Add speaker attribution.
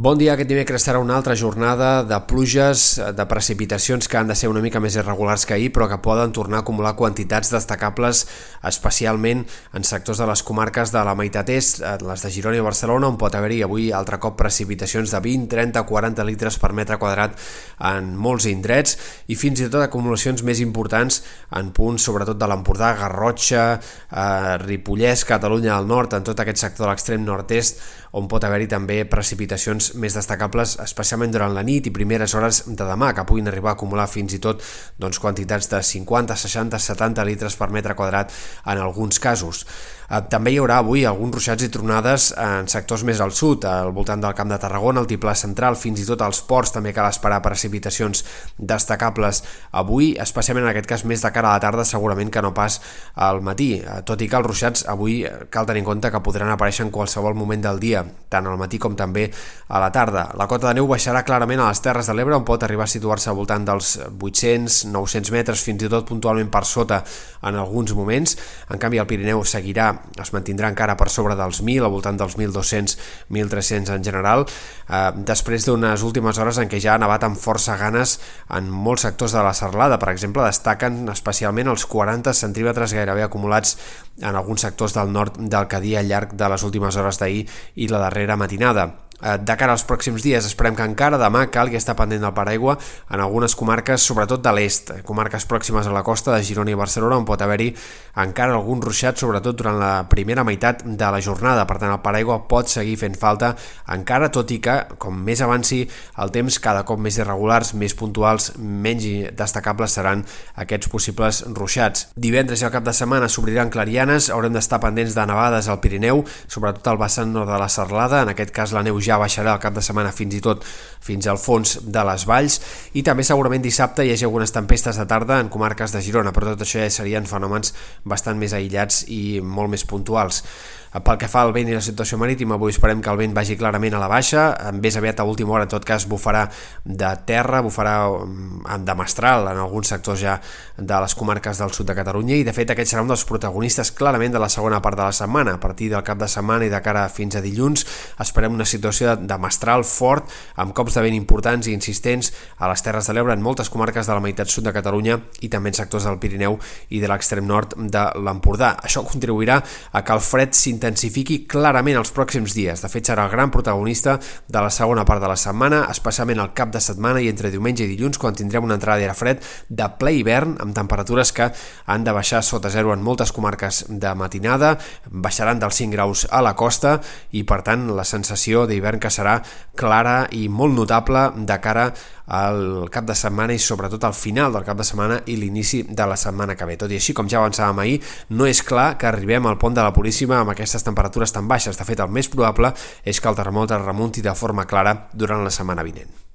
Speaker 1: Bon dia, aquest dimecres serà una altra jornada de pluges, de precipitacions que han de ser una mica més irregulars que ahir, però que poden tornar a acumular quantitats destacables, especialment en sectors de les comarques de la meitat est, eh, les de Girona i Barcelona, on pot haver-hi avui altre cop precipitacions de 20, 30, 40 litres per metre quadrat en molts indrets i fins i tot acumulacions més importants en punts sobretot de l'Empordà, Garrotxa, eh, Ripollès, Catalunya del Nord, en tot aquest sector de l'extrem nord-est, on pot haver-hi també precipitacions més destacables, especialment durant la nit i primeres hores de demà, que puguin arribar a acumular fins i tot doncs, quantitats de 50, 60, 70 litres per metre quadrat en alguns casos. Eh, també hi haurà avui alguns ruixats i tronades en sectors més al sud, al voltant del Camp de Tarragona, el Tiplà Central, fins i tot als ports també cal esperar precipitacions destacables avui, especialment en aquest cas més de cara a la tarda, segurament que no pas al matí, eh, tot i que els ruixats avui eh, cal tenir en compte que podran aparèixer en qualsevol moment del dia, tant al matí com també a la tarda. La cota de neu baixarà clarament a les Terres de l'Ebre, on pot arribar a situar-se al voltant dels 800-900 metres, fins i tot puntualment per sota en alguns moments. En canvi, el Pirineu seguirà, es mantindrà encara per sobre dels 1.000, al voltant dels 1.200-1.300 en general, eh, després d'unes últimes hores en què ja ha nevat amb força ganes en molts sectors de la serlada. Per exemple, destaquen especialment els 40 centímetres gairebé acumulats en alguns sectors del nord del Cadí al llarg de les últimes hores d'ahir i la darrera matinada. Eh, de cara als pròxims dies esperem que encara demà calgui estar pendent del paraigua en algunes comarques, sobretot de l'est, comarques pròximes a la costa de Girona i Barcelona, on pot haver-hi encara algun ruixat, sobretot durant la primera meitat de la jornada. Per tant, el paraigua pot seguir fent falta encara, tot i que, com més avanci el temps, cada cop més irregulars, més puntuals, menys destacables seran aquests possibles ruixats. Divendres i al cap de setmana s'obriran clarianes, haurem d'estar pendents de nevades al Pirineu, sobretot al vessant nord de la Serlada, en aquest cas la neu ja ja baixarà el cap de setmana fins i tot fins al fons de les valls i també segurament dissabte hi hagi algunes tempestes de tarda en comarques de Girona, però tot això ja serien fenòmens bastant més aïllats i molt més puntuals. Pel que fa al vent i la situació marítima, avui esperem que el vent vagi clarament a la baixa, més aviat a última hora, en tot cas, bufarà de terra, bufarà mm, de mestral en alguns sectors ja de les comarques del sud de Catalunya i, de fet, aquest serà un dels protagonistes clarament de la segona part de la setmana. A partir del cap de setmana i de cara fins a dilluns, esperem una situació de mestral fort, amb cops de vent importants i insistents a les Terres de l'Ebre en moltes comarques de la meitat sud de Catalunya i també en sectors del Pirineu i de l'extrem nord de l'Empordà. Això contribuirà a que el fred s'intensifiqui clarament els pròxims dies. De fet, serà el gran protagonista de la segona part de la setmana, especialment al cap de setmana i entre diumenge i dilluns, quan tindrem una entrada d'aire fred de ple hivern, amb temperatures que han de baixar sota zero en moltes comarques de matinada, baixaran dels 5 graus a la costa i, per tant, la sensació d'hivern que serà clara i molt notable de cara al cap de setmana i sobretot al final del cap de setmana i l'inici de la setmana que ve. Tot i així, com ja avançàvem ahir, no és clar que arribem al pont de la Puríssima amb aquestes temperatures tan baixes. De fet, el més probable és que el termòmetre remunti de forma clara durant la setmana vinent.